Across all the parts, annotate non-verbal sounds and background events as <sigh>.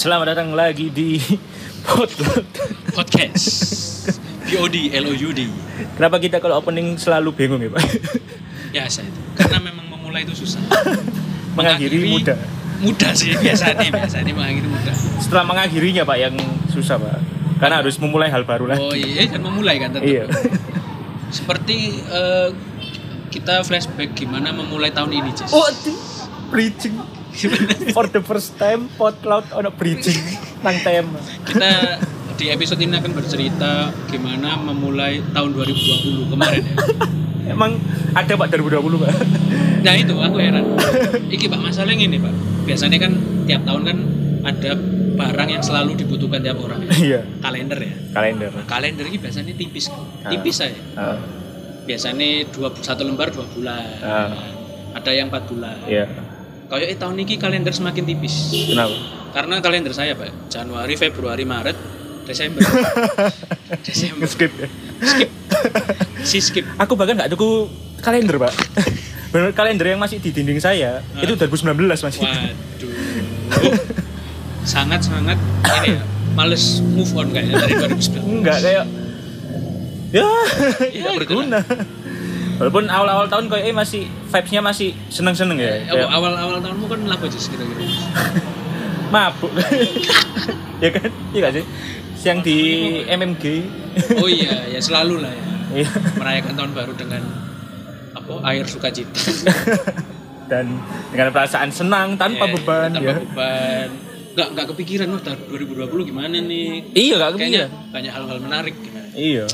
Selamat datang lagi di <laughs> Potlot. podcast POD LOUD Kenapa kita kalau opening selalu bingung ya Pak? biasa itu karena memang memulai itu susah <laughs> Mengakhiri mudah. mudah sih biasanya biasanya mengakhiri mudah Setelah mengakhirinya Pak yang susah Pak. Karena harus memulai hal baru lagi. oh iya kan memulai kan tetap Iya. seperti eh, kita flashback gimana memulai tahun ini Jess Oh, preaching. <laughs> For the first time Potlot ono preaching <laughs> nang tema. kita di episode ini akan bercerita gimana memulai tahun 2020 kemarin ya <laughs> Emang ada Pak 2020 Pak? nah itu aku heran iki pak masalahnya ini pak biasanya kan tiap tahun kan ada barang yang selalu dibutuhkan tiap orang ya. Iya, kalender ya kalender. kalender ini biasanya tipis? Ah. tipis saya Ah, biasanya dua satu lembar dua bulan Ah. ada yang empat bulan iya. Kayak eh, tahun ini kalender semakin tipis Kenapa? karena kalender saya pak Januari Februari Maret Desember <laughs> Desember Skip ya. skip si skip Aku bahkan nggak tuku kalender Pak. <laughs> Bener kalender yang masih di dinding saya Ah. itu 2019 masih. waduh sangat sangat ini ya males move on kayaknya dari 2019 Enggak kayak ya, <laughs> Ya, tidak berguna. Walaupun awal-awal tahun kayak eh, masih vibes-nya masih seneng-seneng ya. Eh, Kayak awal awal tahunmu kan laku aja kira-kira <laughs> mabuk. <laughs> ya kan? Iya gak sih? Yang di MMG. oh iya ya selalu lah ya Iya. merayakan tahun baru dengan apa air sukacita <laughs> Dan dengan perasaan senang tanpa Eh, beban tanpa ya. beban nggak nggak kepikiran loh tahun 2020 gimana nih Iya gak kayaknya kepikiran. banyak hal-hal menarik gimana Iya.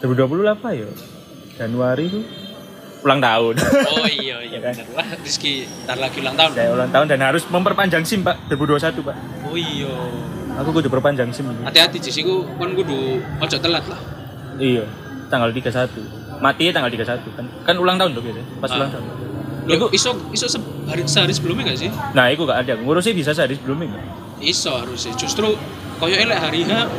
2020 apa ya? Januari tuh ulang tahun. oh iya iya Ya kan? bener wah Rizky ntar lagi ulang tahun Saya ulang tahun dan harus memperpanjang SIM, Pak. 2021, Pak. oh iya Aku kudu perpanjang SIM hati-hati Jess iku kan kudu ojo telat lah Iya, tanggal 31. Mati tanggal 31 kan. Kan ulang tahun tuh biasanya, pas Ah. ulang tahun. Loh, Iku- iso iso se- hari sehari sebelumnya gak sih Nah, itu gak ada. Ngurusnya bisa sehari sebelumnya. nggak? iso harusnya justru koyo elek hari H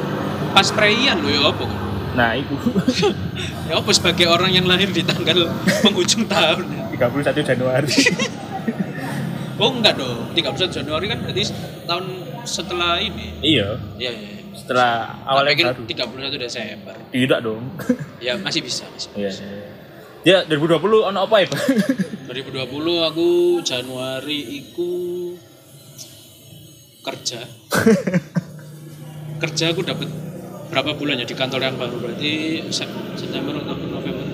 pas perayaan lo ya apa kan Nah, itu <laughs> ya apa sebagai orang yang lahir di tanggal penghujung tahun 31 Januari. <laughs> oh enggak dong 31 Januari kan berarti tahun setelah ini iya, ya ya, ya. setelah awal pikir yang baru. 31 Desember Tidak dong. ya masih bisa masih Iya. bisa Ya, 2020 ono apa ya, Pak? 2020 aku Januari iku kerja <laughs> kerja aku dapat berapa bulan ya di kantor yang baru berarti Sep- September Oktober November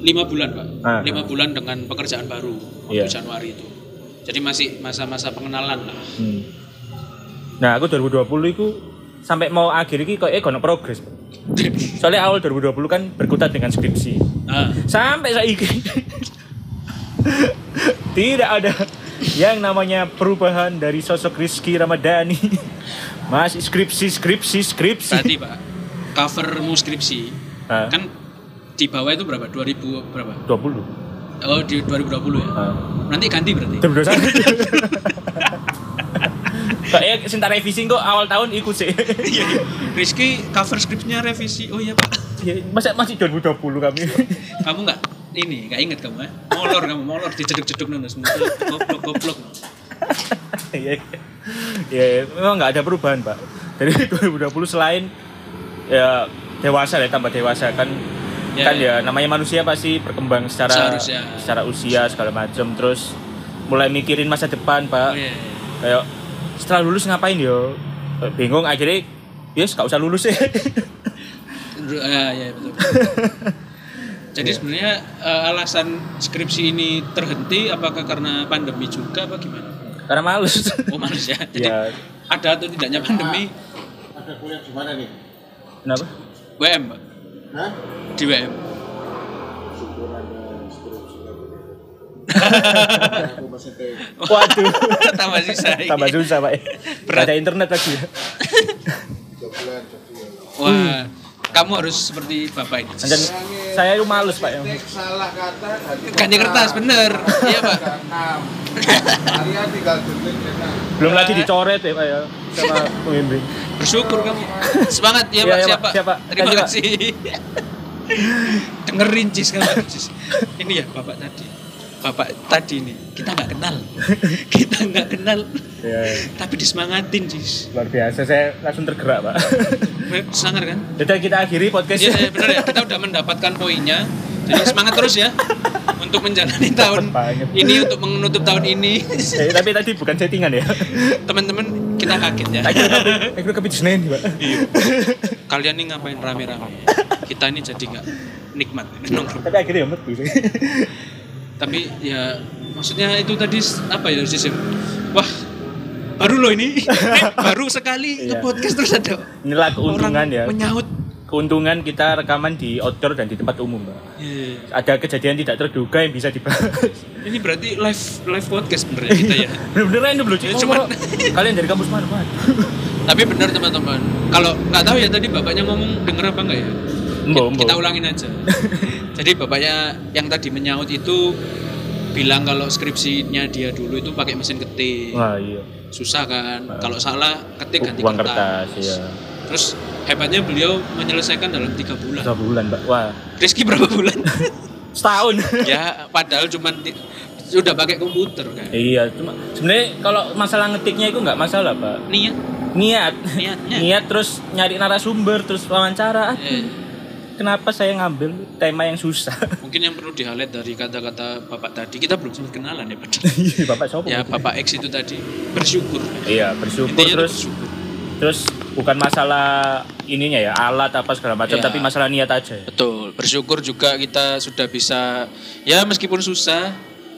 lima bulan pak Ah. lima bulan dengan pekerjaan baru waktu Iya. Januari itu jadi masih masa-masa pengenalan lah Hmm. Nah, aku 2020 itu sampai mau akhir ini kok eh kono progres. <laughs> Soalnya awal 2020 kan berkutat dengan skripsi. ah, Sampai saiki <laughs> tidak ada yang namanya perubahan dari sosok Rizky Ramadhani. <laughs> Masih skripsi, skripsi, skripsi. tadi pak covermu skripsi Ah, kan di bawah itu berapa 2000 berapa 20. oh di 2020 ya Ah. nanti ganti berarti 2021. Kayaknya cinta revisi kok awal tahun ikut sih. Iya, iya. Rizky cover skripnya revisi. Oh iya pak. Ya, Masa masih 2020 kami. Kamu nggak ini nggak inget kamu ya? Molor kamu molor dijeduk-jeduk nana semua. Goblok goblok. Iya, iya, iya. memang nggak ada perubahan pak. Dari <laughs> 2020 selain ya dewasa ya tambah dewasa kan Ya, kan ya. ya namanya manusia pasti berkembang secara Seharusnya. secara usia segala macam terus mulai mikirin masa depan pak Oh, iya, iya. kayak setelah lulus ngapain yo Eh, bingung akhirnya yes gak usah lulus ya ah, iya betul. <laughs> Jadi sebenarnya eh, alasan skripsi ini terhenti apakah karena pandemi juga apa gimana? karena males Oh males ya. <laughs> Jadi ya ada atau tidaknya pandemi Ada kuliah di mana nih? kenapa WM Pak. Hah? Di WM. Waduh <laughs> Tambah susah. ini. tambah susah pak Berat. ada internet lagi ya. <laughs> Wah, kamu harus seperti bapak ini. dan saya itu males pak ya salah kata ganti kertas bener. Iya Pak. Kalian tinggal belum lagi dicoret ya pak ya sama <laughs> pembimbing Bersyukur kamu. Semangat ya, Iya, Pak. iya, Siap, Pak. Pak. Siap, Pak. Terima Kasih. Dengerin Cis kalau Cis. Ini ya Bapak tadi. Bapak tadi nih kita nggak kenal. <laughs> Kita nggak kenal. Ya, tapi disemangatin sih luar biasa saya langsung tergerak pak. Sangar kan? Jadi kita akhiri podcast Iya ya, benar ya. Kita udah mendapatkan poinnya. Jadi semangat terus ya untuk menjalani tahun banget. ini untuk menutup tahun ini. Eh, tapi tadi bukan settingan ya. Teman-teman kita kaget ya. Kira kepicu Senin pak. Iya. kalian nih ngapain rame-rame? Kita ini jadi nggak nikmat. Nongkrong tapi akhirnya ya metu sih tapi ya maksudnya itu tadi apa ya sistem wah baru loh ini. <laughs> Baru sekali Iya. ke podcast terus ada inilah keuntungan orang ya. menyaut. Keuntungan kita rekaman di outdoor dan di tempat umum pak Iya. ada kejadian tidak terduga yang bisa dibahas. Ini berarti live live podcast bener ya kita ya? Bener-bener ini belum Ya, cuman- kalian dari kampus mana tapi benar teman-teman. Kalau nggak tahu ya tadi bapaknya ngomong denger apa enggak ya Mbok, Kita- ulangin aja. <laughs> Jadi bapaknya yang tadi menyaut itu bilang kalau skripsinya dia dulu itu pakai mesin ketik. Wah iya. Susah kan? Kalau salah ketik ganti uang kertas. ya terus hebatnya beliau menyelesaikan dalam tiga bulan. Satu bulan pak wah. Rizky berapa bulan? <laughs> Setahun. Ya padahal cuma sudah pakai komputer kan? Iya cuma sebenarnya kalau masalah ngetiknya itu nggak masalah pak. Niat. Niat. Niatnya. <laughs> niat terus nyari narasumber terus wawancara. Eh, kenapa saya ngambil tema yang susah? <laughs> Mungkin yang perlu di highlight dari kata-kata bapak tadi kita belum sempat kenalan ya padahal <laughs> Iya, bapak sopo ya bapak X itu tadi bersyukur. Iya bersyukur. Intinya terus bersyukur. terus bukan masalah ininya ya alat apa segala macam Iya. tapi masalah niat aja ya. betul bersyukur juga kita sudah bisa ya meskipun susah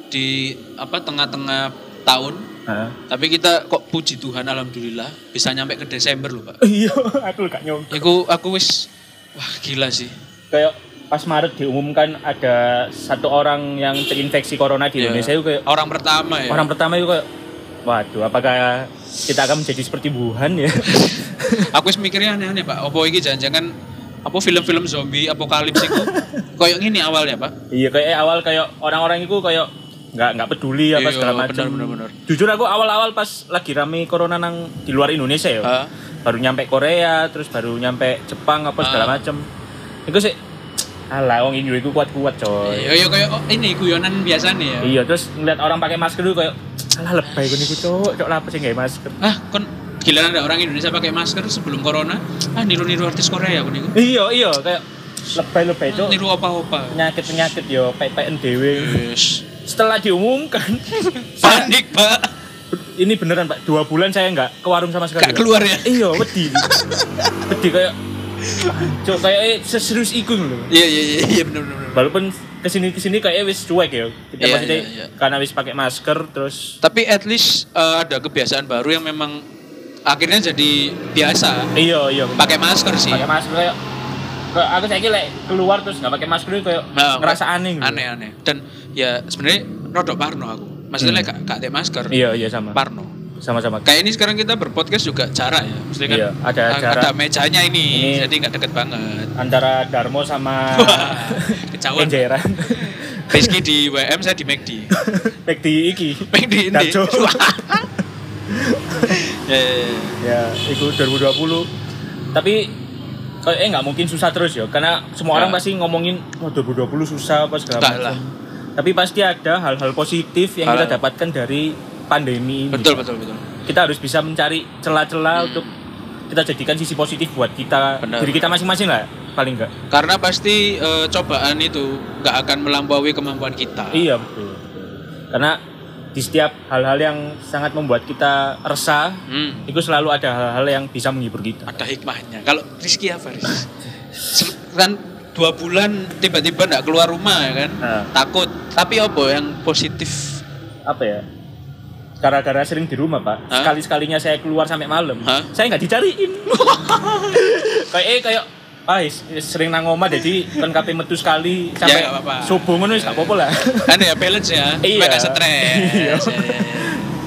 di apa tengah-tengah tahun Hah? tapi kita kok puji Tuhan alhamdulillah bisa nyampe ke Desember loh pak. <laughs> Iya aku gak nyongka aku aku wis wah gila sih. Kayak pas Maret diumumkan ada satu orang yang terinfeksi corona di Iya. Indonesia itu kayak orang pertama ya? orang pertama itu kayak waduh apakah kita akan menjadi seperti Wuhan ya? <laughs> Aku mikirnya aneh-aneh pak. Apa ini jangan-jangan apa film-film zombie apokalips itu <laughs> kayak gini awalnya pak? Iya kayak awal kayak orang-orang itu kayak nggak nggak peduli apa Iya, segala macam. jujur aku awal-awal pas lagi rame corona nang di luar Indonesia ya. Ah. Baru nyampe Korea terus baru nyampe Jepang apa segala Ah. macam itu sih alah wong Indo itu kuat-kuat coy. Ya ya kayak oh, ini guyonan biasa nih ya. Iya terus ngeliat orang pakai masker dulu kayak alah lebay gue niku cok cok apa sih nggak masker. Ah kon giliran ada orang Indonesia pakai masker sebelum corona ah niru-niru artis Korea aku nih iya iya kayak lebay lebay cok niru apa-apa. Penyakit penyakit yo pek dew yes. setelah diumumkan. <laughs> Panik pak ini beneran pak. Dua bulan saya nggak ke warung sama sekali gak keluar ya? Iya wedi. Wedi kayak cok kayak eh, seserius iku loh iya iya iya iya benar benar. walaupun ke sini ke sini kayak wis cuek ya. Kita Iya, maksudnya iya, iya. karena wis pakai masker terus tapi at least eh, ada kebiasaan baru yang memang akhirnya jadi biasa. Iya iya pakai masker sih. Pakai masker kayak kayak aku saya kira keluar terus nggak pakai masker itu kayak Nah, ngerasa aneh gitu. aneh aneh. Dan ya sebenarnya rodok parno aku maksudnya gak gak ada masker iya iya sama. Parno sama-sama. Kayak ini sekarang kita berpodcast juga jarak ya. Maksudnya kan Iya, ada jarak. ada mejanya ini, Ini- jadi nggak deket banget. antara Darmo sama <laughs> kecauan. Kenjeran <laughs> Rizky di WM saya di McD di <laughs> iki. McD ini. Ya, ya, ya. ya itu 2020 tapi kayaknya nggak mungkin susah terus ya karena semua orang Nah. pasti ngomongin wah 2020 susah apa segala macam tapi pasti ada hal-hal positif yang Hal- kita dapatkan dari pandemi ini. Betul betul betul. Kita harus bisa mencari celah-celah untuk kita jadikan sisi positif buat kita Benar. diri kita masing-masing lah paling enggak karena pasti eh, cobaan itu nggak akan melampaui kemampuan kita. Iya betul, karena di setiap hal-hal yang sangat membuat kita resah Hmm, itu selalu ada hal-hal yang bisa menghibur kita. Ada hikmahnya. Kalau Rizky apa Riz? <laughs> Kan dua bulan tiba-tiba nggak keluar rumah ya kan Nah. takut tapi apa yang positif apa ya gara-gara sering di rumah pak Hah? sekali sekalinya saya keluar sampai malam Hah? saya nggak dicariin <laughs> kayak eh, kayak ah sering nang omah jadi kan kape metu sekali sampai Ya, nggak apa-apa. subuh ngono wis nggak apa-apa lah <laughs> kan ya balance ya Iya. nggak stres Iya. Ya, ya, ya.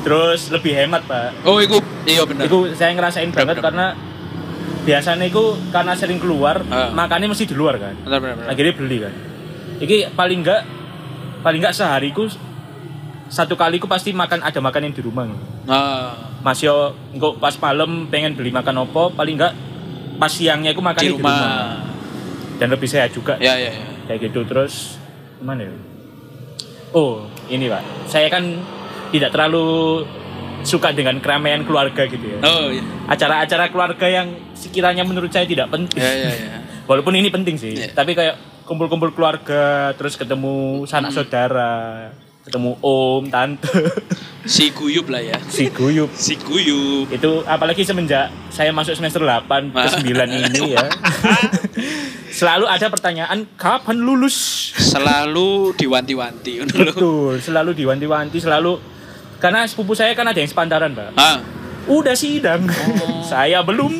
terus lebih hemat pak oh itu iya benar itu saya ngerasain banget bener. karena biasanya itu karena sering keluar Ah. makannya mesti di luar kan benar benar benar. akhirnya beli kan ini paling enggak paling enggak sehariku satu kaliku pasti makan ada makan yang di rumah gitu. Ah, Mas yo engko pas malam pengen beli makan opo paling enggak pas siangnya aku makan di di rumah. rumah dan lebih sehat juga ya ya ya kayak gitu terus gimana ya Oh, ini Pak. Saya kan tidak terlalu suka dengan keramaian keluarga gitu ya. Oh iya. Acara-acara keluarga yang sekiranya menurut saya tidak penting. Ya ya ya. <laughs> Walaupun ini penting sih, Iya. tapi kayak kumpul-kumpul keluarga, terus ketemu sanak Hmm. saudara, ketemu om, tante, <laughs> Si guyub lah ya. si guyup. <laughs> Si guyub. Itu apalagi semenjak saya masuk semester 8 ke 9 ini ya. Selalu ada pertanyaan kapan lulus? Selalu diwanti-wanti. Betul, selalu diwanti-wanti, selalu karena sepupu saya kan ada yang sepantaran, Mbak. Ah, Udah sidang. Oh. <laughs> saya belum.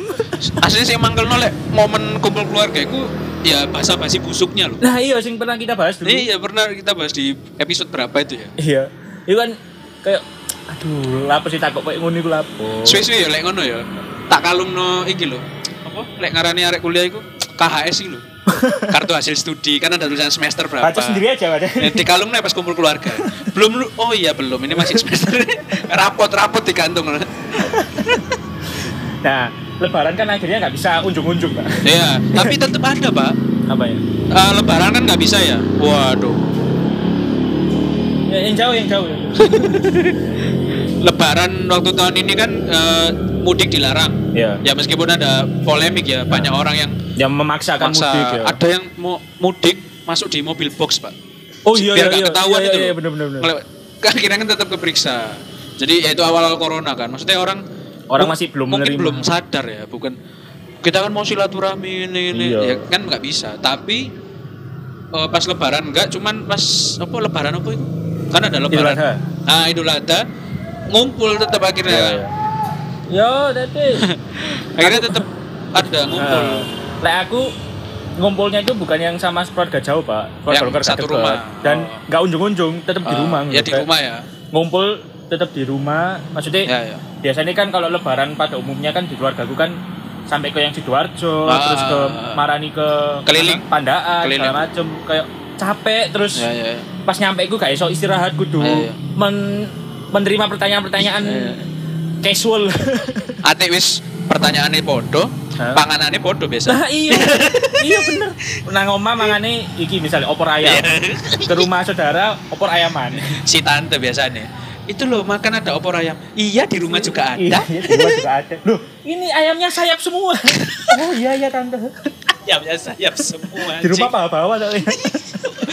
aslinya sih mangkel nolek momen kumpul keluarga itu ya basa-basi busuknya loh. Nah, iya sing pernah kita bahas dulu. Iya pernah kita bahas di episode berapa itu ya? Iya. Itu kan kayak aduh, lapo sih takut kayak ngono iku lapo. Suwe-suwe ya lek ngono ya. Tak kalungno iki lho. Apa? Lek ngarani arek kuliah iku KHS iki lho. Kartu hasil studi kan ada tulisan semester berapa. Baca sendiri aja, Pak. Eh, di kalungnya pas kumpul keluarga. Belum lu. Oh iya belum. Ini masih semester. <laughs> Rapot-rapot digantung. <laughs> Nah, lebaran kan akhirnya nggak bisa unjung-unjung, Pak. Iya, tapi tetap ada, Pak. Apa ya? Eh, lebaran kan nggak bisa ya. Waduh. ya yang jauh, yang jauh. <laughs> Lebaran waktu tahun ini kan eh, mudik dilarang. Iya. Ya meskipun ada polemik ya, banyak orang yang Yang memaksakan maksa. mudik ya. Ada yang mau mudik masuk di mobil box, Pak. Oh iya, biar iya, nggak iya, ketahuan iya, itu iya, loh. bener, bener, bener. Kalau- kan <laughs> akhirnya kan tetap keperiksa. Jadi ya itu awal-awal corona kan. Maksudnya orang Orang masih belum mungkin menerima. belum sadar ya, bukan kita kan mau silaturahmi ini ini Iya. ya kan nggak bisa. Tapi eh, pas lebaran enggak, cuman pas apa lebaran apa itu? Kan ada lebaran. Adha. Ah, Idul Adha ngumpul tetap akhirnya. Iya, iya. Yo, tadi. <laughs> Akhirnya tetap ada ngumpul. Lek aku ngumpulnya itu bukan yang sama keluarga jauh, Pak. Keluarga Yang satu dekat. rumah. Dan Oh. nggak unjung-unjung, tetap di Ah, rumah. Ya di Kayak rumah ya. Ngumpul tetap di rumah. Maksudnya Ya ya. biasanya kan kalau lebaran pada umumnya kan di keluarga aku kan sampai ke yang sidoarjo Ah. terus ke marani ke Keliling. pandaan Keliling. segala macem kayak capek terus Ya ya. ya. pas nyampe aku gak iso istirahat kudu Iya, iya. men- menerima pertanyaan-pertanyaan Iya. Casual. <laughs> Ate wis pertanyaannya podo, Hah? panganannya podo biasa. nah iya. <laughs> Iya bener. Nang oma mangane iki misalnya opor ayam. Iya. ke rumah saudara opor ayaman. Si tante biasanya itu loh makan ada opor ayam. Iya di rumah juga iya ada. iya, di rumah juga ada. Loh ini ayamnya sayap semua. <laughs> Oh iya iya tante. Ayamnya sayap semua di rumah bawa-bawa soalnya.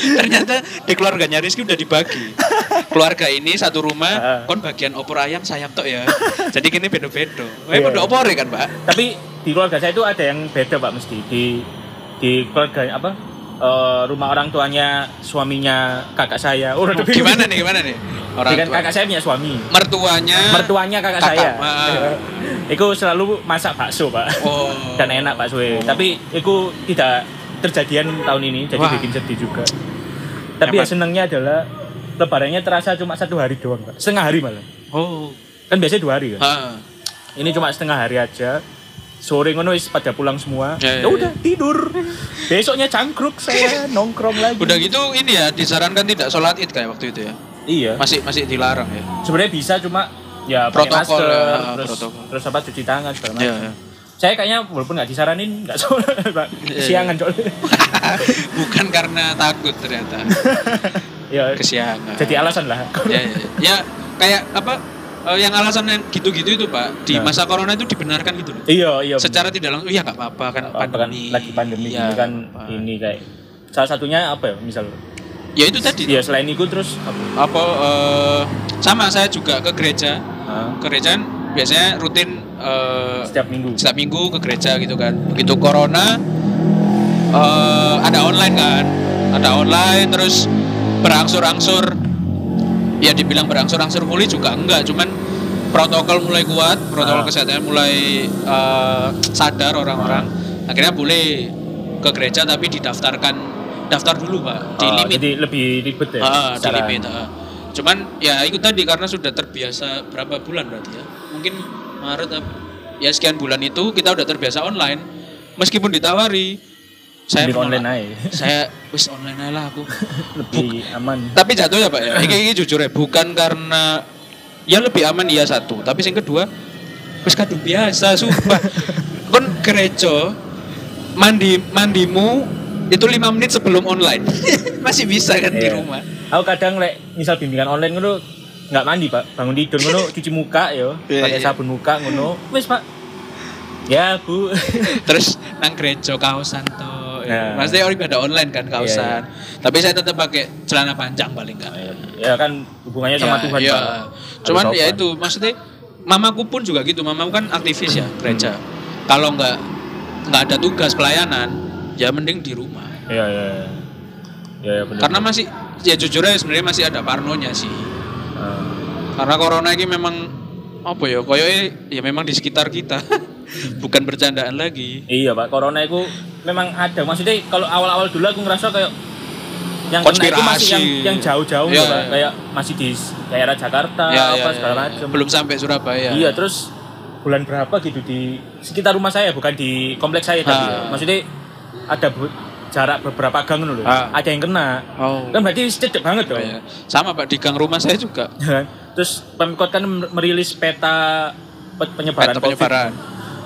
Ternyata di keluarganya Rizky udah dibagi keluarga ini satu rumah kon bagian opor ayam sayap tok ya. <laughs> Jadi gini bedo-bedo eh Iya. podo opor kan pak? Tapi di keluarga saya itu ada yang beda pak mesti. Di di keluarga apa eh, rumah orang tuanya suaminya kakak saya. Oh, gimana nih gimana nih? Orang dengan tua. kakak saya punya suami. Mertuanya mertuanya kakak, Kakak, saya. Ah. itu selalu masak bakso pak. Oh. Dan enak bakso tapi itu tidak terjadian tahun ini jadi Wah. bikin sedih juga. Tapi ya senangnya adalah lebarannya terasa cuma satu hari doang pak. Setengah hari malah. Oh. Kan biasanya dua hari kan? Ah. ini cuma setengah hari aja. Sore ngono wis pada pulang semua. Ya, ya, ya udah tidur. Besoknya cangkruk saya nongkrong lagi. Udah gitu ini ya disarankan tidak sholat id kayak waktu itu ya? Iya. Masih masih dilarang ya? Sebenarnya bisa cuma ya Protokol, masker ya, terus protokol. terus apa cuci tangan segala macam. Iya, iya. saya kayaknya walaupun nggak disaranin nggak sholat pak. Iya, siangan soalnya. <laughs> Bukan karena takut ternyata <laughs> ya kesiangan jadi alasan lah. <laughs> Ya, ya, ya. Kayak apa eh, yang alasan yang gitu-gitu itu pak di Nah. masa corona itu dibenarkan gitu loh. Iya iya secara tidak langsung iya nggak apa-apa kan Apa kan pandemi. lagi pandemi Iya, ini kan apa. ini kayak salah satunya apa ya misal? Ya itu tadi. Ya selain itu terus apa? Apa eh, sama saya juga ke gereja. Ah, ke gereja kan biasanya rutin eh, setiap minggu? setiap minggu ke gereja gitu kan. Begitu corona eh, ada online kan. Ada online terus berangsur-angsur ya dibilang berangsur-angsur pulih juga enggak cuman protokol mulai kuat protokol Ah. kesehatan mulai eh, sadar orang-orang akhirnya boleh ke gereja tapi didaftarkan daftar dulu pak di Oh, limit jadi lebih ribet ya Ah, di limit. ah. Cuman ya itu tadi karena sudah terbiasa berapa bulan berarti ya. Mungkin Maret ya sekian bulan itu kita udah terbiasa online. Meskipun ditawari saya online aja. <laughs> Saya wis online aja lah aku. <laughs> lebih aman. Tapi jatuh ya Pak ya. Ini, ini jujur ya bukan karena ya lebih aman iya satu, tapi yang kedua wis kadung biasa sumpah. <laughs> Kon gereja mandi mandimu itu lima menit sebelum online. Masih bisa kan di Iya. rumah? Aku kadang lek misal bimbingan online ngono nggak mandi pak. Bangun tidur ngono cuci muka yo. Iya, pakai iya. sabun muka ngono. Wes pak. Ya bu. Terus nang gereja kaosan tuh Nah. maksudnya orang ada online kan kaosan tapi saya tetap pakai celana panjang paling enggak ya kan hubungannya sama Ya, Tuhan iya. cuman ya itu maksudnya mamaku pun juga gitu. Mamaku kan aktivis ya gereja. Kalau nggak nggak ada tugas pelayanan ya mending di rumah. Iya iya iya. ya, ya karena masih ya jujur aja sebenarnya masih ada parnonya sih. Ah. karena corona ini memang apa ya koyoke ya memang di sekitar kita. <laughs> Bukan bercandaan lagi. Iya pak. Corona itu memang ada maksudnya kalau awal-awal dulu aku ngerasa kayak yang kena itu masih Konspirasi. yang yang jauh-jauh Iya, Pak. iya. kayak masih di daerah Jakarta Ya, apa ya, segala ya, macam belum sampai Surabaya Iya, terus bulan berapa gitu di sekitar rumah saya, bukan di kompleks saya tadi. Ah. ya. Maksudnya ada bu- jarak beberapa gang loh. Ah. Ada yang kena. oh Kan berarti cedek banget dong. Iya. sama pak di gang rumah saya juga? Terus Pemkot kan merilis peta pe- penyebaran peta COVID. penyebaran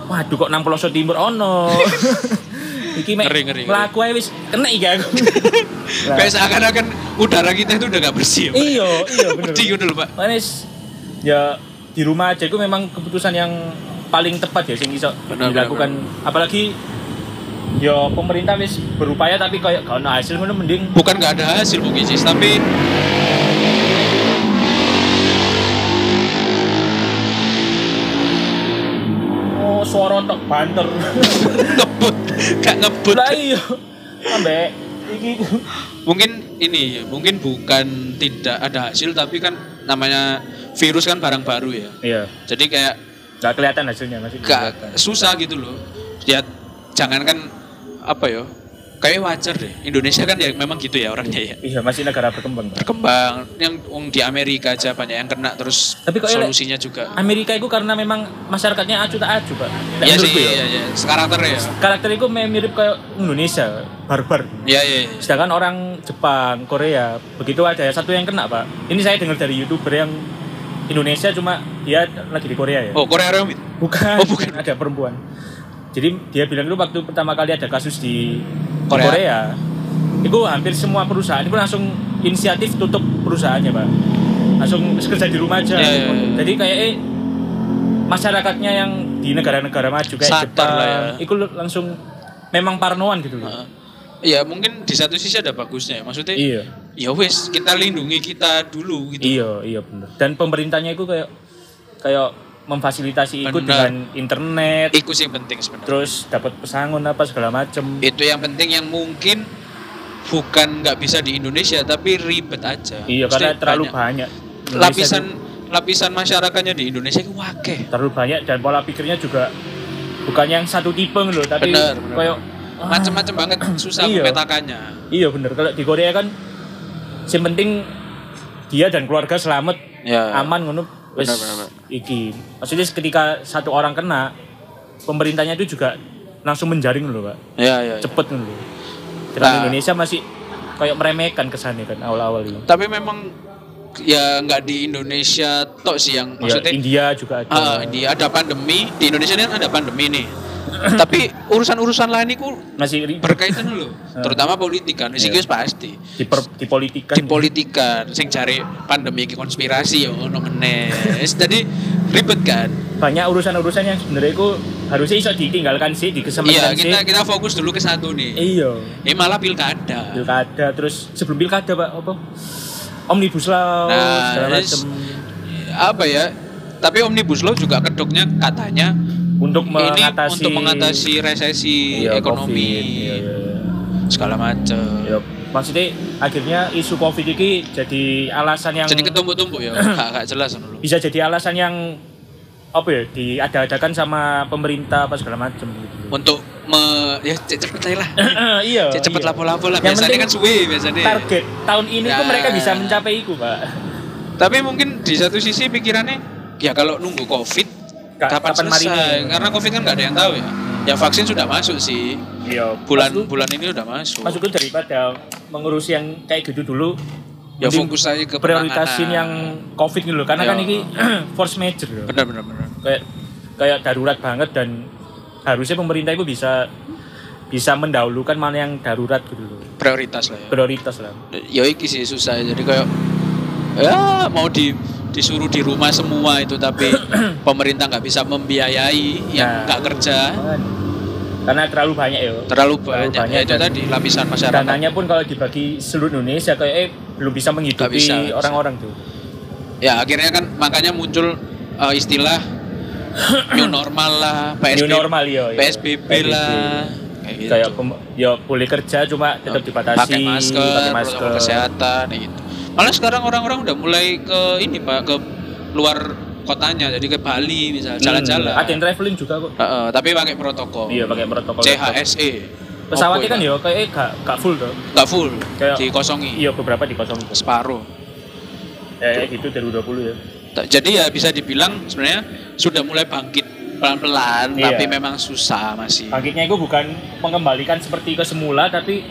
Waduh kok nang pelosok timur ono. <laughs> Iki mek Ngeri, ngeri, melaku ae wis kena iki aku. <laughs> Kayak seakan-akan udara kita itu udah gak bersih ya. Iya, iya <laughs> bener. Wedi ngono lho, pak Manis ya di rumah aja itu memang keputusan yang paling tepat ya sing iso dilakukan apalagi ya pemerintah wis berupaya tapi kayak gak ono hasil ngono mending bukan gak ada hasil Bu Gisis tapi oh suara tok banter <laughs> gak ngebut. Lah iya. Ambek iki. Mungkin ini mungkin bukan tidak ada hasil tapi kan namanya virus kan barang baru ya. Iya. Jadi kayak gak kelihatan hasilnya masih gak susah gitu loh. Ya jangankan apa ya kayak wajar deh Indonesia kan ya memang gitu ya orangnya ya iya masih negara berkembang berkembang yang wong di Amerika aja banyak yang kena terus Tapi kok elek- solusinya juga Amerika itu karena memang masyarakatnya acu tak acu pak Iya sih, ya. iya, iya. Karakter ya. karakter itu mirip kayak Indonesia barbar Iya, iya. iya. Sedangkan orang Jepang, Korea, begitu ada satu yang kena pak. Ini saya dengar dari youtuber yang Indonesia cuma dia lagi di Korea ya. Oh, Korea Remit. Bukan, oh, bukan. ada perempuan. Jadi dia bilang itu waktu pertama kali ada kasus di Korea. Korea, itu hampir semua perusahaan itu langsung inisiatif tutup perusahaannya pak. Langsung kerja di rumah aja. Iya, iya, iya. Jadi kayak eh, masyarakatnya yang di negara-negara maju kayak Sadar Jepang, lah ya. itu langsung memang parnoan gitu loh. Heeh. Iya, mungkin di satu sisi ada bagusnya ya. Maksudnya, Iya. ya wes kita lindungi kita dulu gitu. Iya, iya benar. Dan pemerintahnya itu kayak kayak memfasilitasi ikut Benar. dengan internet, Itu sih penting sebenarnya. terus dapat pesangon apa segala macem. Itu yang penting yang mungkin bukan nggak bisa di Indonesia tapi ribet aja. Iya, karena Maksudnya terlalu banyak. banyak. Indonesia lapisan itu lapisan masyarakatnya di Indonesia itu wakeh. terlalu banyak dan pola pikirnya juga bukan yang satu tipe loh, tapi Benar, benar. kayak ah, Macam-macam banget susah Iya. memetakannya. Iya bener kalau di Korea kan yang penting dia dan keluarga selamat Ya. aman ngono benar. iki. Maksudnya ketika satu orang kena pemerintahnya itu juga langsung menjaring loh, Pak. Ya, ya. ya. cepet nih loh. Sedangkan Nah. Indonesia masih kayak meremehkan kesannya kan awal-awal ini. Tapi memang ya nggak di Indonesia tok sih yang Ya, maksudnya India juga ada. Ah, India ada pandemi di Indonesia ini kan ada pandemi nih. <laughs> Tapi urusan-urusan lain itu masih ri- berkaitan loh, <laughs> terutama politik kan. Iya. wis pasti. diper- dipolitikan. Dipolitikan, sing cari pandemi iki konspirasi ya ono meneh. Jadi ribet kan. Banyak urusan-urusan yang sebenarnya itu harusnya iso ditinggalkan sih, Iya, dikesampingkan sih. kita kita fokus dulu ke satu nih. Iya. Eh malah pilkada. Pilkada terus sebelum pilkada Pak apa? Omnibus Law Nah, segala is- macam Apa ya? Tapi omnibus law juga kedoknya katanya untuk ini mengatasi untuk mengatasi resesi Iya, ekonomi Covid. Iya, iya, iya. segala macam. Ya, maksudnya akhirnya isu Covid ini jadi alasan yang Jadi ketumpuk-tumpuk ya, <clears throat> gak, gak jelas dulu. bisa jadi alasan yang apa ya diada-adakan sama pemerintah apa segala macam gitu. Untuk me, ya cepet lah. <clears throat> iya. Cepet iya. lapo-lapo lah. Yang Biasanya penting kan suwe biasanya. Target tahun ini Ya. tuh mereka bisa mencapai itu, Pak. Tapi mungkin di satu sisi pikirannya ya kalau nunggu covid kapan, kapan selesai? ini? Karena covid kan nggak ada yang tahu ya. Ya vaksin sudah masuk sih. Iya. Bulan Maksudku- bulan ini udah masuk. maksudku daripada mengurusi yang kayak gitu dulu Ya fokus aja ke prioritasin yang covid gitu loh karena Ya. kan ini <clears throat> force major loh. benar benar benar. kayak kayak darurat banget dan harusnya pemerintah itu bisa bisa mendahulukan mana yang darurat gitu loh. prioritas lah ya Prioritas lah. ya iki sih susah jadi kayak ya mau di disuruh di rumah semua itu tapi <clears throat> pemerintah nggak bisa membiayai yang Nah. nggak kerja Karena terlalu banyak ya. terlalu Terlalu banyak, banyak ya itu tadi lapisan masyarakat Dananya pun kalau dibagi seluruh Indonesia kayak eh, belum bisa menghidupi bisa, orang-orang tuh. ya akhirnya kan makanya muncul uh, istilah <clears throat> new normal lah PSBB, New normal ya. ya. PSBB lah kayak gitu Kayak ya boleh kerja cuma tetap dibatasi pakai masker, pakai protokol kesehatan gitu. Malah sekarang orang-orang udah mulai ke ini Pak ke luar kotanya jadi ke Bali misalnya Hmm, jalan-jalan. Ada yang traveling juga kok. Heeh, tapi pakai protokol. Iya pakai protokol. CHSE. Pesawatnya kan ya kayak gak, gak full tuh. nggak full, Kayak- dikosongi. Iya beberapa dikosong. Separuh. Eh gitu 2020 ya. Ta- Jadi ya bisa dibilang sebenarnya sudah mulai bangkit pelan-pelan, Iya. tapi memang susah masih. Bangkitnya itu bukan mengembalikan seperti ke semula tapi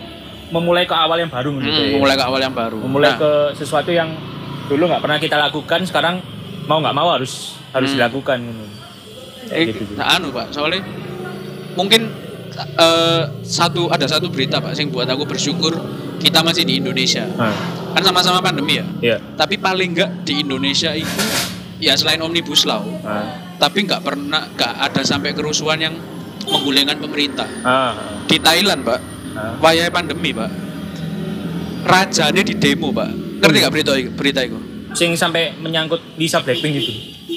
memulai ke awal yang baru gitu Hmm, ya. memulai ke awal yang baru. Memulai Nah, ke sesuatu yang dulu nggak pernah kita lakukan sekarang mau nggak mau harus harus Hmm. dilakukan Eh, gitu, gitu. nah, anu pak, soalnya mungkin eh, satu ada satu berita pak, yang buat aku bersyukur kita masih di Indonesia. Nah, Kan sama-sama pandemi ya. iya. Tapi paling enggak di Indonesia itu ya selain omnibus law, Nah, tapi nggak pernah nggak ada sampai kerusuhan yang menggulingkan pemerintah. ah, Di Thailand pak. Wayai pandemi pak, rajanya di demo pak. Ngerti nggak berita berita itu? Sing sampai menyangkut Lisa Blackpink itu.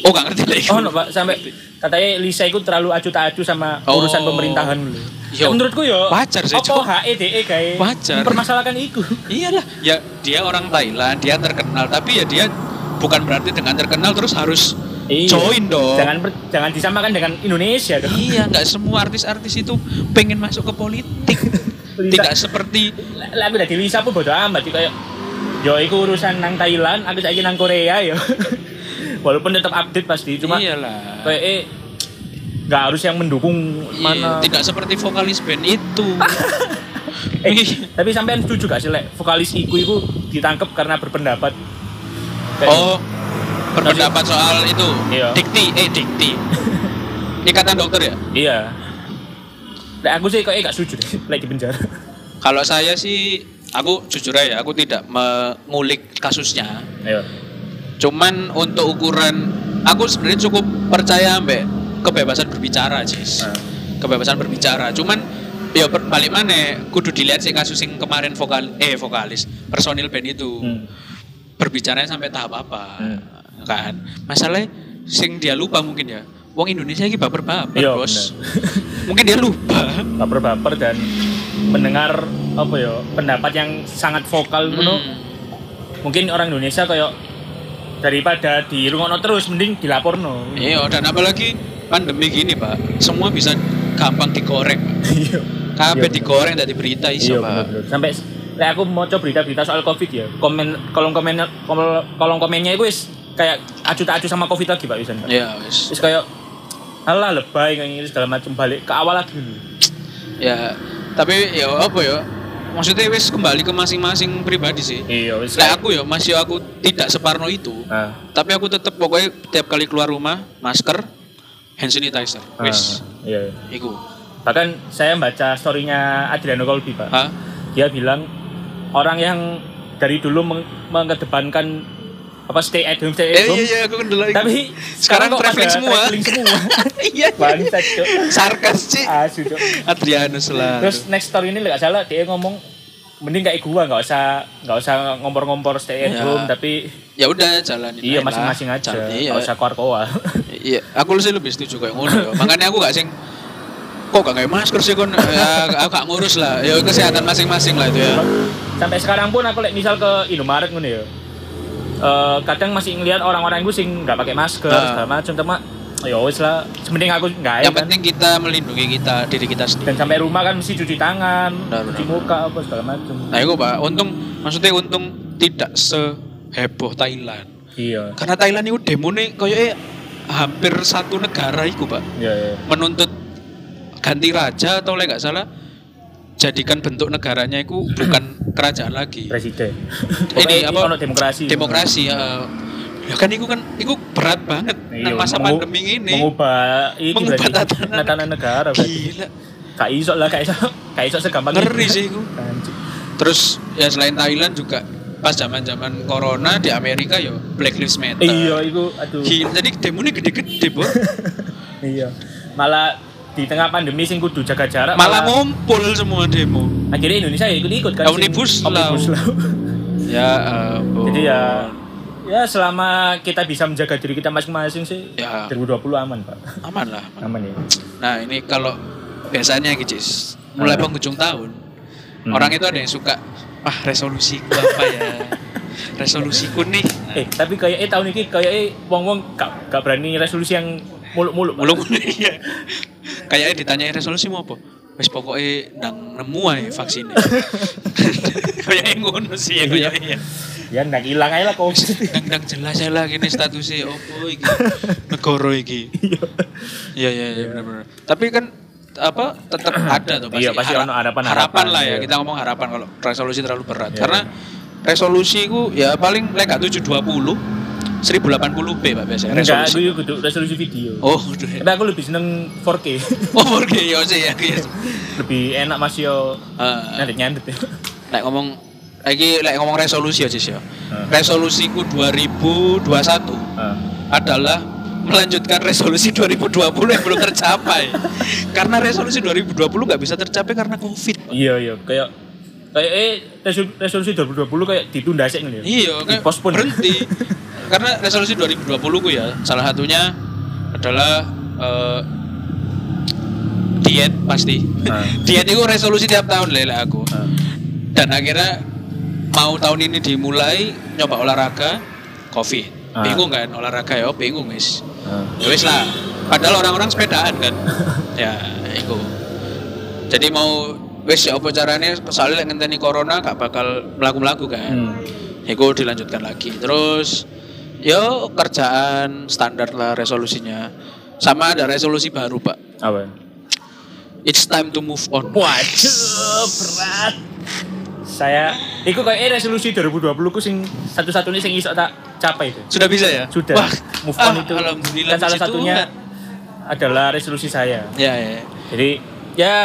Oh nggak ngerti lagi. Oh, no, Pak, sampai katanya Lisa itu terlalu acu tak acu sama Oh. urusan pemerintahan dulu. Yo, Ya, menurutku yo wajar sih, Apa Cok. HEDE kayak Wajar. mempermasalahkan itu. Iyalah, ya dia orang Thailand, dia terkenal, tapi ya dia bukan berarti dengan terkenal terus harus Iya. join dong. Jangan jangan disamakan dengan Indonesia dong. Iya, nggak semua artis-artis itu pengen masuk ke politik. <laughs> Tidak seperti Lah aku dari Lisa pun bodo amat sih kayak yo iku urusan nang Thailand, aku saiki nang Korea yo. <laughs> Walaupun tetap update pasti, cuma iyalah. kayak eh nggak harus yang mendukung Iya, mana. tidak seperti vokalis band itu. <laughs> Eh, tapi sampean setuju gak sih lek vokalis iku iku ditangkap karena berpendapat kayak- oh, berpendapat soal itu. Iya. Dikti, eh dikti. <laughs> Ikatan dokter ya? Iya. Lek aku sih kayak gak setuju deh <laughs> di penjara. Kalau saya sih, aku jujur aja, aku tidak mengulik kasusnya. Ayo. Cuman untuk ukuran aku sebenarnya cukup percaya mbak kebebasan berbicara, Cis. Ah. Kebebasan berbicara. Cuman ya balik mana kudu dilihat sih kasus yang kemarin vokal eh vokalis personil band itu Hmm. berbicaranya sampai tahap apa Hmm. kan masalahnya sing dia lupa mungkin ya Wong Indonesia ini baper-baper Iya, bos <laughs> mungkin dia lupa Baper-baper dan mendengar apa ya pendapat yang sangat vokal. Hmm. Mungkin orang Indonesia kayak daripada di rungokno terus mending dilaporno. iya dan apalagi pandemi gini pak semua bisa gampang digoreng <laughs> Iya. kabeh Iya, digoreng dari berita iso Iya pak. Sampai lek aku mau coba berita-berita soal Covid ya. Komen kolom komen kolom, kolom komennya itu wis kayak acu tak acu sama Covid lagi Pak Wisan. Pak. ya wis Terus kayak alah lebay kayak gini segala macam balik ke awal lagi ya tapi ya apa ya maksudnya wis kembali ke masing-masing pribadi sih Iya, wis. Lah aku ya masih aku tidak separno itu Ah, tapi aku tetap pokoknya tiap kali keluar rumah masker hand sanitizer ah, wis iya. iya. iku Bahkan saya baca storynya Adriano Colby, Pak. Hah? Dia bilang orang yang dari dulu meng- mengedepankan apa stay at home, stay at Eh, home. iya iya aku kendala. Tapi Sekarang kok traveling semua. traveling semua. <laughs> iya Bangsat, Cuk. sarkas sih Asu, Cuk. Adrianus lah Terus next story ini nggak salah dia ngomong mending kayak gua nggak usah nggak usah ngompor-ngompor stay at Ya. home tapi ya udah jalanin iya masing-masing aja Jalan- iya nggak usah keluar keluar <laughs> iya aku sih lebih setuju kayak ngono ya makanya aku gak sing kok gak kayak masker sih kon <laughs> ya, aku gak ngurus lah ya kesehatan masing-masing lah itu ya sampai sekarang pun aku like, misal ke Indomaret ngono ya eh, kadang masih ngelihat orang-orang itu sing nggak pakai masker Nah. segala macam cuma ya wis lah. Sementing aku nggak yang kan. penting kita melindungi kita diri kita dan sendiri sampai rumah kan mesti cuci tangan Benar, cuci benar. muka apa segala macam nah itu pak. Untung maksudnya untung tidak seheboh Thailand. Iya. Karena Thailand itu demo nih kayaknya hampir satu negara itu pak. Iya iya. Menuntut ganti raja atau nggak salah jadikan bentuk negaranya itu bukan kerajaan lagi presiden Ini apa? ono demokrasi demokrasi ya ya kan itu kan itu berat banget nang masa mengu- pandemi ini mengubah ini Mengubah tatanan- tatanan negara gila Gak iso lah, gak iso kayak iso segampang Ngeri itu. sih. Anjing. Terus ya selain Thailand juga pas zaman-zaman corona di Amerika yo Black Lives Matter. Iya, itu aduh. Gila, jadi demonya gede-gede, Bos. <laughs> Iya. Malah di tengah pandemi sing kudu jaga jarak Malah ngumpul semua demo. akhirnya Indonesia ya ikut-ikut kan. sing Omnibus Law. Law. <laughs> Ya ampun. Jadi ya ya selama kita bisa menjaga diri kita masing-masing sih Ya. 2020 aman, Pak. aman lah. Aman ya. Nah, ini kalau biasanya gitu, mulai penghujung tahun, Hmm. orang itu ada yang suka, ah resolusiku apa ya? Resolusiku nih. Nah, Eh, tapi kayak eh tahun ini kayak eh wong-wong gak, gak berani resolusi yang muluk-muluk. Pak. mulung iya. <laughs> Kayaknya ditanyai resolusi mau apa? Wes pokoknya nang nemu ae vaksin. <laughs> Kayaknya ngono sih ya Iya. kayaknya. Ya ndak hilang aja lah Covid. Nang nang jelas ya lah gini statusnya opo iki. <laughs> Negara iki. Iya iya iya benar-benar. Tapi kan apa tetap ada tuh pasti. Iya, pasti harapan- harapan harapan, lah ya. iya. Kita ngomong harapan kalau resolusi terlalu berat. Iya, Karena resolusi ku ya paling lek gak 720 1080p Pak biasanya Enggak, aku resolusi. kudu resolusi video. Oh, udah. Tapi aku lebih seneng 4K. <laughs> Oh, oke, ya sih ya. lebih enak Mas yo Ah. nyandet-nyandet ya. Lek ngomong lagi lek ngomong resolusi aja sih ya. Resolusiku 2021 Ah. adalah melanjutkan resolusi 2020 yang belum tercapai. <laughs> karena resolusi 2020 nggak bisa tercapai karena Covid. Pak. Iya iya kayak kayak eh resol- resolusi 2020 kayak ditunda sih nih. Iya, kayak berhenti. <laughs> karena resolusi 2020 ku ya salah satunya adalah eh, diet pasti. Ah. <laughs> diet itu resolusi tiap tahun lele aku. Ah. Dan akhirnya mau tahun ini dimulai nyoba olahraga Covid. Ah. Bingung kan olahraga ya, bingung wis. Ah. Ya wis lah. Padahal orang-orang sepedaan kan. <laughs> ya, iku. Jadi mau wis ya apa caranya soalnya ngenteni corona gak bakal melaku-melaku kan. Hmm. Iku dilanjutkan lagi. Terus yo kerjaan standar lah resolusinya. Sama ada resolusi baru, Pak. Apa? It's time to move on. Waduh, berat. Saya iku kayak eh, resolusi 2020 ku sing satu-satunya sing iso tak capai itu. Sudah bisa ya? Sudah. Wah, move on ah, itu. Alhamdulillah. Dan salah satunya Tuhan. adalah resolusi saya. Ya, ya. Jadi ya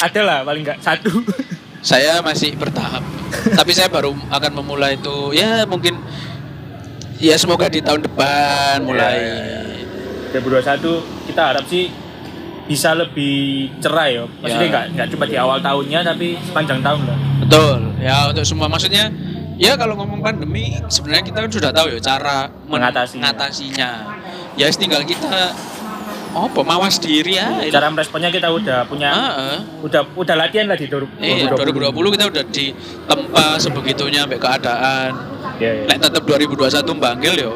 ada lah paling enggak satu. Saya masih bertahap. Tapi saya baru akan memulai itu ya mungkin ya semoga di tahun depan mulai. Ya, 2021 kita harap sih bisa lebih cerah ya. Maksudnya Ya. enggak enggak cuma di awal tahunnya tapi sepanjang tahun lah. Betul. Ya untuk semua maksudnya ya kalau ngomong pandemi sebenarnya kita kan sudah tahu ya cara men- Mengatasinya. mengatasinya. Ya tinggal kita apa mawas diri ya. Cara meresponnya kita udah punya Heeh. udah udah latihan lah di 2020. Iya, 2020 kita udah di tempat sebegitunya sampai keadaan. Iya, iya. Lek tetep 2021 banggil yo.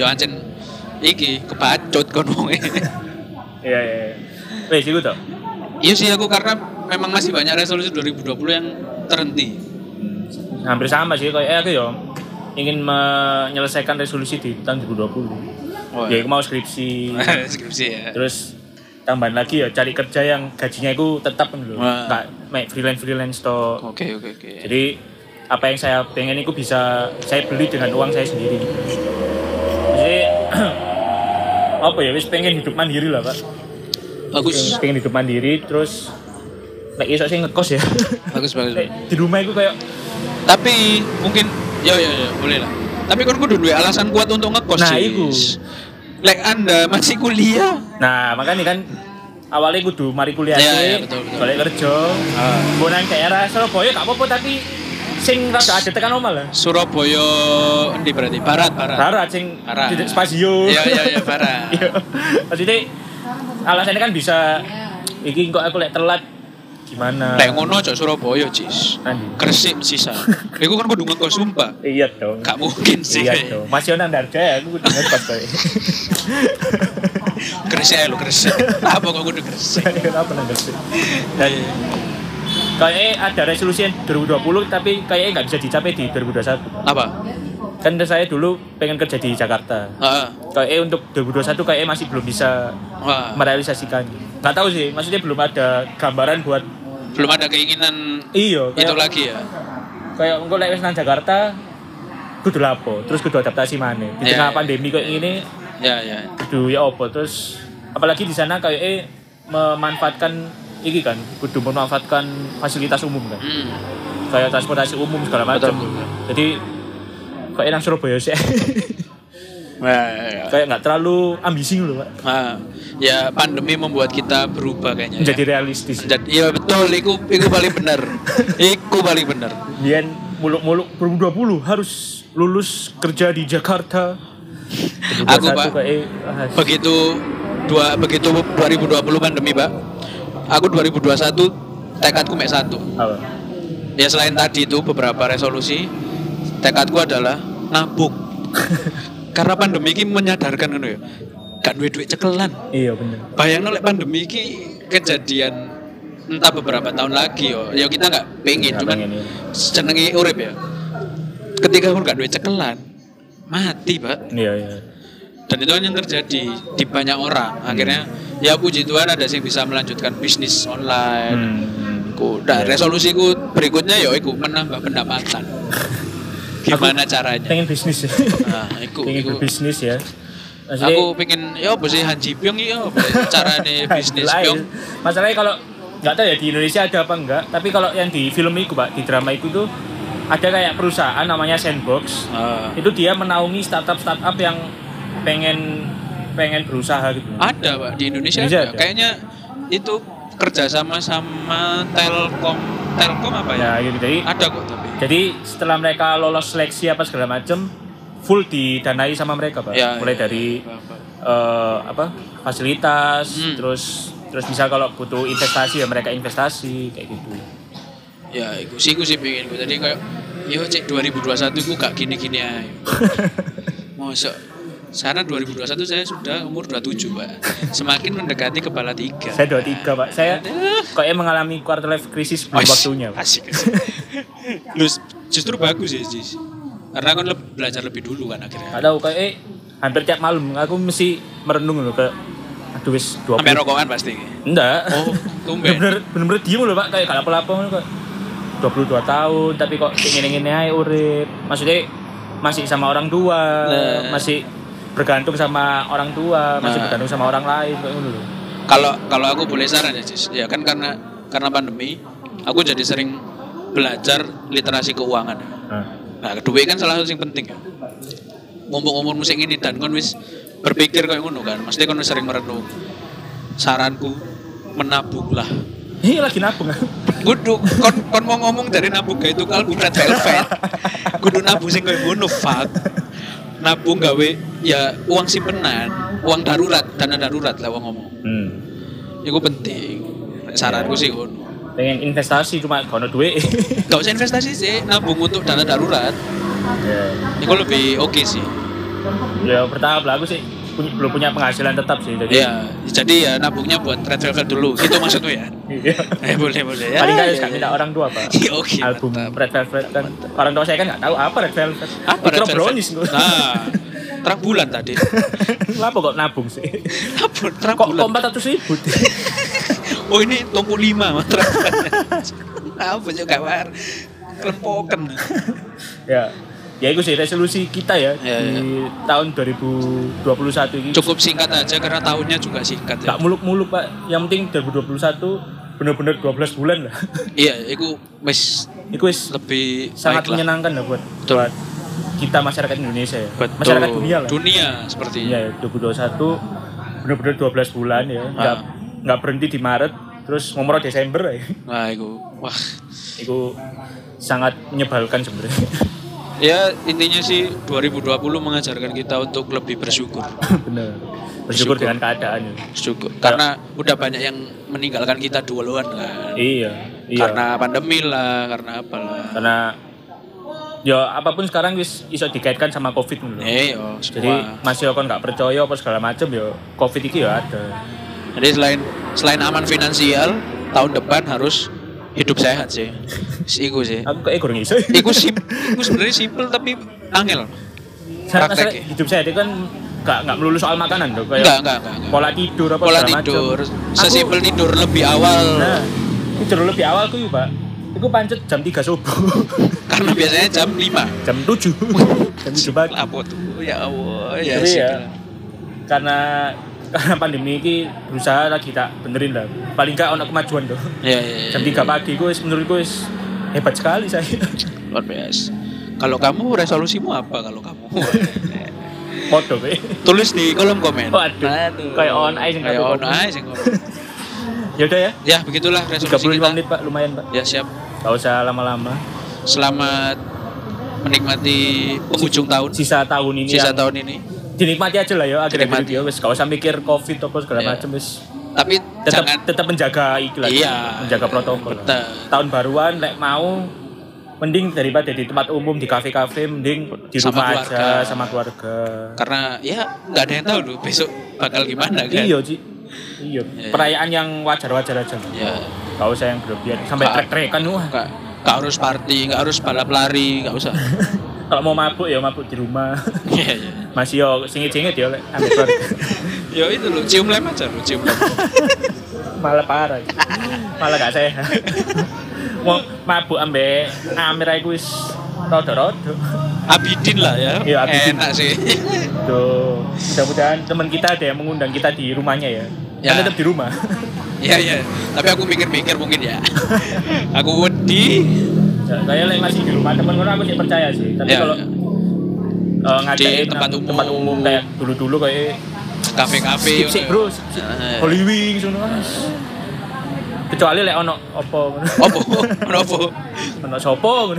Yo ancen iki kebacut kon wonge. Iya, iya. iya. Wes iku toh. Iya sih aku karena memang masih banyak resolusi 2020 yang terhenti. Hampir sama sih kayak aku ya ingin menyelesaikan resolusi di tahun 2020. Wah. Ya aku mau skripsi. <laughs> Skripsi ya. terus tambahan lagi ya cari kerja yang gajinya itu tetap kan loh. Wah. Nggak make freelance freelance toh. Oke oke oke. Jadi apa yang saya pengen itu bisa saya beli dengan uang saya sendiri. Jadi <clears throat> apa ya wis pengen hidup mandiri lah, Pak. Bagus. Pengen hidup mandiri terus Nek iso sih ngekos ya. <laughs> Bagus bagus. Di rumah itu kayak Tapi mungkin ya ya ya boleh lah. Tapi kan kudu duwe alasan kuat untuk ngekos Nah, Cis. iku. Lek Anda masih kuliah. Nah, makanya kan awalnya kudu mari kuliah sih, iya, betul, betul. balik kerja. Ah. Mau nang daerah Surabaya gak apa-apa tapi sing rada ada tekan omah lah. Surabaya endi berarti? Barat, barat. Barat sing Barat. di spasio. Iya iya iya barat. <laughs> Iya. Maksudnya alasannya kan bisa iki kok aku lek telat gimana? Lek ngono cok Surabaya, Cis. Gresik sisa. Iku kan kudu ngekos sumpah. Iya dong. Gak mungkin sih. Iya dong. Masih nang Darga ya aku kudu ngekos kowe. Gresik lho Gresik. Apa kok kudu Gresik? <laughs> Kenapa nang Darga? Ya ya. Kayaknya ada resolusi yang 2020 tapi kayaknya nggak bisa dicapai di 2021. Apa? Kan saya dulu pengen kerja di Jakarta. Heeh. Kayaknya untuk 2021 kayaknya masih belum bisa Wah, merealisasikan. Nggak tahu sih, maksudnya belum ada gambaran buat belum ada keinginan iyo itu lagi ya. kayak engko lek wis nang Jakarta kudu lapo, terus kudu adaptasi mana. Di Iya, tengah iya. pandemi kayak gini Ya ya. kudu ya opo terus apalagi di sana kayak eh memanfaatkan iki kan kudu memanfaatkan fasilitas umum kan. Hmm. Kayak transportasi umum segala macam. Jadi kayak nang Surabaya sih. <laughs> Nah, ya. kayak nggak terlalu ambisi loh, Pak. Ah, ya pandemi membuat kita berubah kayaknya. Menjadi ya. realistis. Jadi iya betul, iku iku paling bener. <laughs> iku paling bener. Biar muluk-muluk 2020 harus lulus kerja di Jakarta. <laughs> Aku, 2021 Pak, kayak, ah, Begitu dua begitu 2020 pandemi, Pak. Aku 2021 tekadku mek satu. apa? Ya selain tadi itu beberapa resolusi, tekadku adalah nabung. <laughs> Karena pandemi ini menyadarkan kan ya. Gak duit duit cekelan. Iya bener. Bayang oleh pandemi ini kejadian entah beberapa tahun lagi yo. Ya kita nggak pengen, cuman pengen, iya. senengi urip ya. Ketika aku gak duit cekelan, mati pak. Iya iya. Dan itu yang terjadi di banyak orang. Akhirnya ya puji Tuhan ada yang bisa melanjutkan bisnis online. Hmm. Ku, nah, Iya. resolusiku berikutnya ya iku menambah pendapatan. <laughs> Gimana caranya? Pengen bisnis ya. Nah, iku, pengen iku. berbisnis ya. Maksudnya, Aku pengen ya apa sih Han Ji Pyong ya apa carane <laughs> bisnis. Pyong. Masalahnya kalau nggak tahu ya di Indonesia ada apa enggak, tapi kalau yang di film itu pak, di drama itu tuh ada kayak perusahaan namanya Sandbox. Ah. Itu dia menaungi startup-startup yang pengen pengen berusaha gitu. Ada pak di Indonesia, Indonesia ada. ada? Kayaknya itu kerjasama sama Telkom, Telkom apa ya? Ya gitu. Jadi Ada kok. Jadi setelah mereka lolos seleksi apa segala macam, full didanai sama mereka pak. Ya, Mulai ya, dari ya, eh, apa fasilitas, Hmm. terus terus misal kalau butuh investasi ya mereka investasi kayak gitu. Ya, iku sih iku sih pengen gue. Jadi kayak yo cek 2021 gue gak gini-gini aja. <laughs> Mosok sana 2021 saya sudah umur 27, Pak. Semakin mendekati kepala tiga. Saya dua tiga pak. Saya kayaknya mengalami quarter life crisis belum waktunya. Pak. Asik. asik. Lu justru bagus ya, Jis. Karena kan belajar lebih dulu kan akhirnya. Gak tahu kayak eh, hampir tiap malam aku mesti merenung loh ke aduh wis 20. Sampai rokokan pasti. Enggak. Oh, tumben. bener bener diem loh pak kayak gak apa-apa kok. 22 tahun tapi kok ingin ingin aja urip. Maksudnya masih sama orang tua, Nah. masih bergantung sama orang tua, masih Nah. bergantung sama orang lain kayak loh. Kalau kalau aku boleh saran ya, Jis. Ya kan karena karena pandemi, aku jadi sering belajar literasi keuangan. Nah. Nah, kedua kan salah satu yang penting ya. Ngomong-ngomong musik ini dan kon wis berpikir kayak ngono kan. Mesti kon wis sering merenung. Saranku menabunglah. Ini lagi nabung. Kudu kon kon mau ngomong dari nabung gak itu kalbu red velvet. Kudu nabung sing koyo ngono fuck. Nabung gawe ya uang simpenan, uang darurat, dana darurat lah wong ngomong. Hmm. Iku penting. Saranku sih ngono. Pengen investasi cuma ada duit. <laughs> Gak usah investasi sih, nabung untuk dana darurat. ya. Itu lebih oke sih. ya bertahap lah aku sih punya- belum punya penghasilan tetap sih jadi Ya, jadi ya nabungnya buat red velvet dulu. Gitu maksudnya ya. Iya. Eh boleh boleh ya. paling nggak ya, ya ya. minta orang tua pak <laughs> Iya, oke, album mantap. Red Velvet kan orang tua saya kan nggak tahu apa Red Velvet Apa red velvet? brownies Nah, terang bulan tadi. <laughs> kenapa kok nabung sih Apa terang kok bulan? empat ratus ribu <laughs> Oh ini tongku lima mah terang bulan. Apa juga war? Kelempokan. ya ya itu sih resolusi kita ya Ya, di tahun 2021 ini Cukup singkat aja karena tahunnya juga singkat ya. nggak muluk-muluk pak yang penting 2021 bener-bener 12 bulan lah <laughs> Iya, itu wis itu wis lebih sangat menyenangkan lah buat Betul. buat kita masyarakat Indonesia ya Betul. masyarakat dunia lah Dunia sepertinya. Iya, 2021 bener-bener 12 bulan ya. Nggak, Ah. nggak berhenti di Maret, terus ngomong Desember ya. Nah, itu wah. Itu sangat menyebalkan sebenarnya. <laughs> Ya intinya sih 2020 mengajarkan kita untuk lebih bersyukur. <laughs> Bener. Bersyukur. Bersyukur dengan keadaan. Bersyukur. Karena udah banyak yang meninggalkan kita duluan kan. Iya, iya. Karena pandemi lah, karena apalah. Karena ya apa pun sekarang wis iso dikaitkan sama Covid dulu. Eh, yo, Jadi masih kon nggak percaya apa segala macam ya Covid iki ya ada. Jadi selain selain aman finansial, tahun depan harus hidup sehat sih. Iku sih. Aku kayak kurang iso. Iku sim, iku sebenarnya simple tapi angel. Praktek hidup saya itu kan nggak nggak melulu soal makanan dong. Kayak Enggak, enggak, enggak. pola tidur apa Pola tidur, sesimpel tidur lebih awal. Nah, tidur lebih awal kuwi, Pak. Iku pancet jam 3 subuh. Karena biasanya jam 5. jam 7. jam 7 pagi. Apa tuh? Ya Allah, ya sih. ya, karena karena pandemi ini berusaha lagi tak benerin lah. Paling gak ono kemajuan tuh. Ya, ya, ya. Jam 3 pagi gue menurutku wis hebat sekali saya. Luar biasa. Kalau kamu resolusimu apa kalau kamu? <laughs> Podo kowe. Tulis di kolom komen. Waduh. Kayak on ice yang Kayak on komen. ice yang komen. <laughs> Ya udah ya. Ya, begitulah resolusi 35 kita. menit Pak, lumayan Pak. Ya, siap. Gak usah lama-lama. Selamat menikmati penghujung tahun. Sisa tahun ini Sisa yang tahun ini. dinikmati aja lah ya akhir-akhir Dinikmati. ini ya wis gak usah mikir covid apa segala Iya. macam wis Tapi tetap jangan tetap menjaga iki lah Iya. menjaga protokol Betul. tahun baruan lek mau mending daripada di tempat umum di kafe-kafe mending di Sama rumah keluarga. aja sama keluarga karena ya nggak ada yang tahu loh besok bakal gimana kan. iya Ci iya Iya. perayaan yang wajar-wajar aja Ya, gak usah yang berlebihan sampai Nggak. trek-trekan wah nggak harus party, nggak harus balap lari, nggak usah. <laughs> kalau mau mabuk ya mabuk di rumah Iya, iya. masih yo singit-singit ya lek Ya itu loh, cium lem aja loh, cium lem. malah parah malah gak sehat mau mabuk ambek Amir iku wis rodo-rodo Abidin lah ya. Iya, Abidin. Enak sih. tuh mudah-mudahan teman kita ada yang mengundang kita di rumahnya ya, Ya. kan tetap di rumah Iya, iya. Tapi aku mikir-mikir mungkin ya. aku wedi Ya, saya lek masih di rumah teman aku sih percaya sih tapi Ya, kalau ya. eh, ngadain Di tempat umum. tempat umum kayak dulu-dulu kayak kafe-kafe. sip sip bro sip, sip. Eh. Holy Wings ngono Mas. kecuali lek ono opo. Opo, opo. ono sopo <laughs>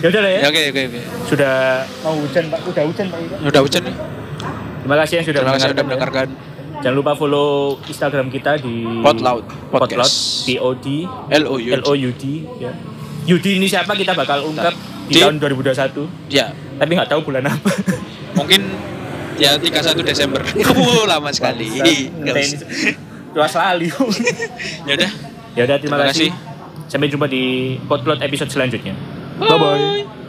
ya udah lah ya Ya oke oke oke. sudah mau hujan pak udah hujan pak. Udah hujan terima kasih yang sudah Terima kasih sudah ya. mendengarkan. Jangan lupa follow instagram kita di Potloud Potloud Podcast. P O D L O U. L O U D ya Yudi ini siapa kita bakal ungkap di, Di- tahun 2021 Ya, tapi nggak tahu bulan apa mungkin ya 31 Desember. <laughs> Wow, lama sekali. Luas lali <laughs> Ya udah. ya udah terima, Terima kasih kasih. sampai jumpa di Potloud episode selanjutnya Bye. bye, -bye.